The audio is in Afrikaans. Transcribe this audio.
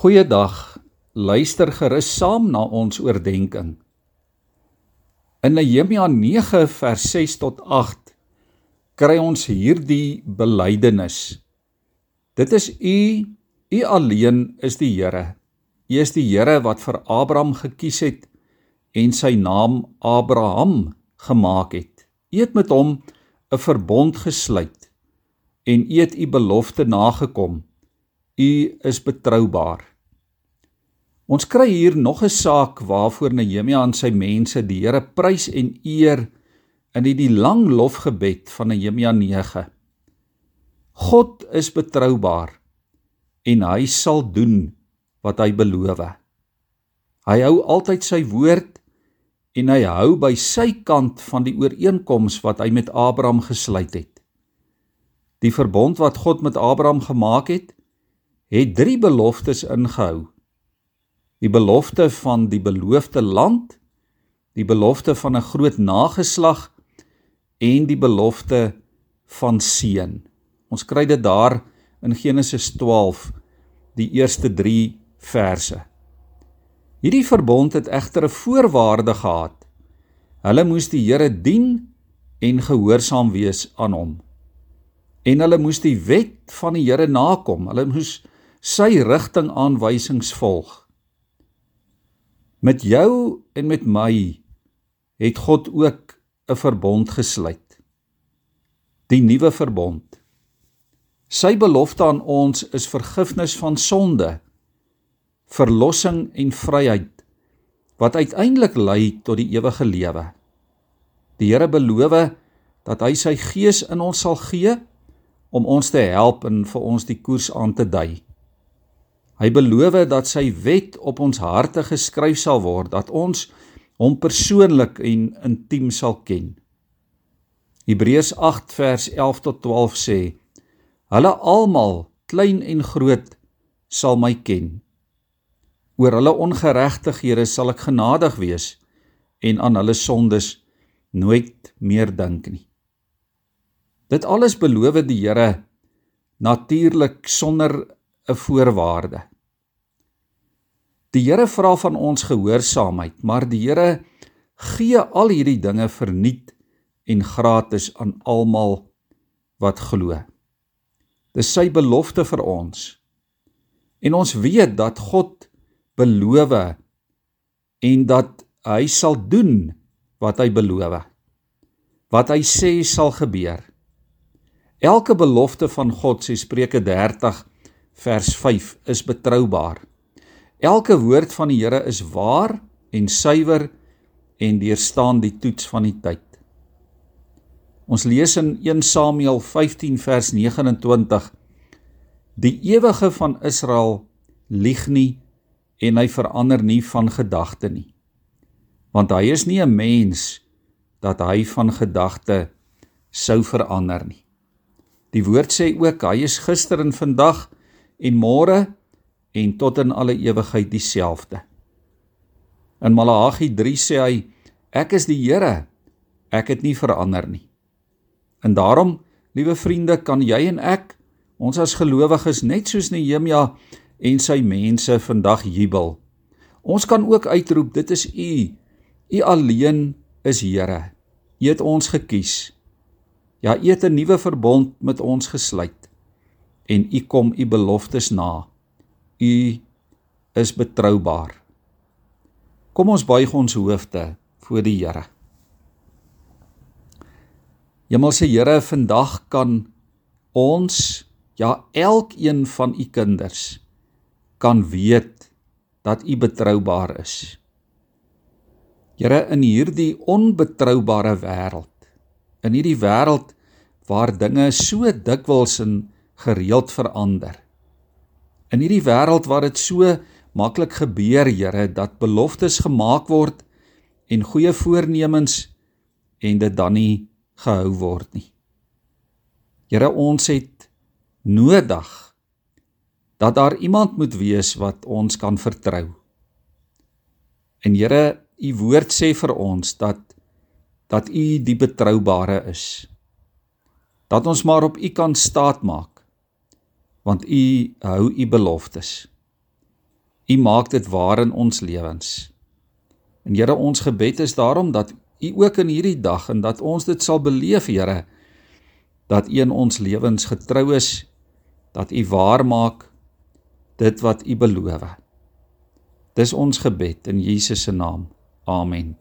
Goeiedag. Luister gerus saam na ons oordeenking. In Nehemia 9 vers 6 tot 8 kry ons hierdie belydenis. Dit is U, U alleen is die Here. U is die Here wat vir Abraham gekies het en sy naam Abraham gemaak het. U het met hom 'n verbond gesluit en u het u belofte nagekom. U is betroubaar. Ons kry hier nog 'n saak waarvoor Nehemia aan sy mense die Here prys en eer in die, die lang lofgebed van Nehemia 9. God is betroubaar en hy sal doen wat hy beloof. Hy hou altyd sy woord en hy hou by sy kant van die ooreenkoms wat hy met Abraham gesluit het. Die verbond wat God met Abraham gemaak het, het drie beloftes ingehou. Die belofte van die beloofde land, die belofte van 'n groot nageslag en die belofte van seën. Ons kry dit daar in Genesis 12, die eerste 3 verse. Hierdie verbond het egter 'n voorwaarde gehad. Hulle moes die Here dien en gehoorsaam wees aan hom en hulle moes die wet van die Here nakom. Hulle moes sy rigtingaanwysings volg. Met jou en met my het God ook 'n verbond gesluit. Die nuwe verbond. Sy belofte aan ons is vergifnis van sonde, verlossing en vryheid wat uiteindelik lei tot die ewige lewe. Die Here beloof dat hy sy gees in ons sal gee om ons te help en vir ons die koers aan te dui. Hy beloof dat sy wet op ons harte geskryf sal word dat ons hom persoonlik en intiem sal ken. Hebreërs 8 vers 11 tot 12 sê: Hulle almal, klein en groot, sal my ken. Oor hulle ongeregtighede sal ek genadig wees en aan hulle sondes nooit meer dink nie. Dit alles beloof die Here natuurlik sonder 'n voorwaarde. Die Here vra van ons gehoorsaamheid, maar die Here gee al hierdie dinge verniet en gratis aan almal wat glo. Dis sy belofte vir ons. En ons weet dat God beloof en dat hy sal doen wat hy beloof. Wat hy sê sal gebeur. Elke belofte van God, sê Spreuke 30 vers 5, is betroubaar. Elke woord van die Here is waar en suiwer en deurstaan die toets van die tyd. Ons lees in 1 Samuel 15 vers 29: Die ewige van Israel lieg nie en hy verander nie van gedagte nie. Want hy is nie 'n mens dat hy van gedagte sou verander nie. Die woord sê ook hy is gister en vandag en môre en tot in alle ewigheid dieselfde. In Malagi 3 sê hy ek is die Here ek het nie verander nie. En daarom liewe vriende kan jy en ek ons as gelowiges net soos Nehemia en sy mense vandag jubel. Ons kan ook uitroep dit is u u alleen is Here. U het ons gekies. Ja, U het 'n nuwe verbond met ons gesluit en U kom U beloftes na. U is betroubaar. Kom ons buig ons hoofde voor die Here. Hemelse Here, vandag kan ons, ja elkeen van U kinders kan weet dat U betroubaar is. Here, in hierdie onbetroubare wêreld in hierdie wêreld waar dinge so dikwels en gereeld verander. In hierdie wêreld waar dit so maklik gebeur, Here, dat beloftes gemaak word en goeie voornemens en dit dan nie gehou word nie. Here, ons het nodig dat daar iemand moet wees wat ons kan vertrou. En Here, u woord sê vir ons dat dat U die betroubare is. Dat ons maar op U kan staat maak want U hou U beloftes. U maak dit waar in ons lewens. En Here, ons gebed is daarom dat U ook in hierdie dag en dat ons dit sal beleef, Here, dat U in ons lewens getrou is, dat U waar maak dit wat U beloof. Dis ons gebed in Jesus se naam. Amen.